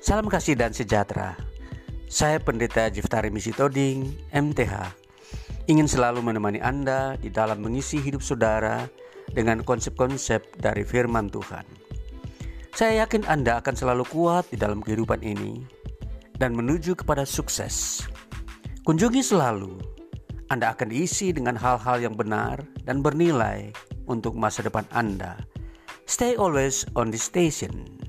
Salam kasih dan sejahtera. Saya Pendeta Jiftari Misi Toding, MTH. Ingin selalu menemani Anda di dalam mengisi hidup saudara dengan konsep-konsep dari firman Tuhan. Saya yakin Anda akan selalu kuat di dalam kehidupan ini dan menuju kepada sukses. Kunjungi selalu, Anda akan diisi dengan hal-hal yang benar dan bernilai untuk masa depan Anda. Stay always on the station.